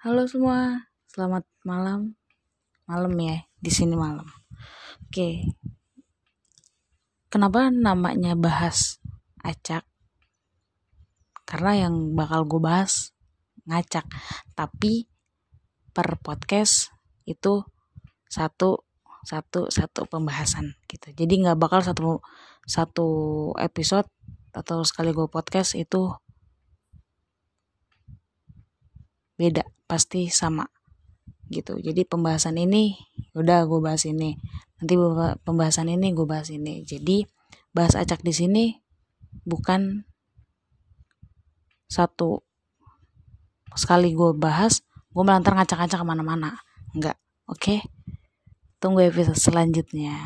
Halo semua, selamat malam. Malam ya, di sini malam. Oke. Kenapa namanya bahas acak? Karena yang bakal gue bahas ngacak, tapi per podcast itu satu satu satu pembahasan gitu. Jadi nggak bakal satu satu episode atau sekali gue podcast itu beda pasti sama gitu. Jadi pembahasan ini udah gue bahas ini. Nanti pembahasan ini gue bahas ini. Jadi bahas acak di sini bukan satu. Sekali gue bahas gue melantar ngacak-ngacak ke mana-mana. Enggak oke? Okay? tunggu episode selanjutnya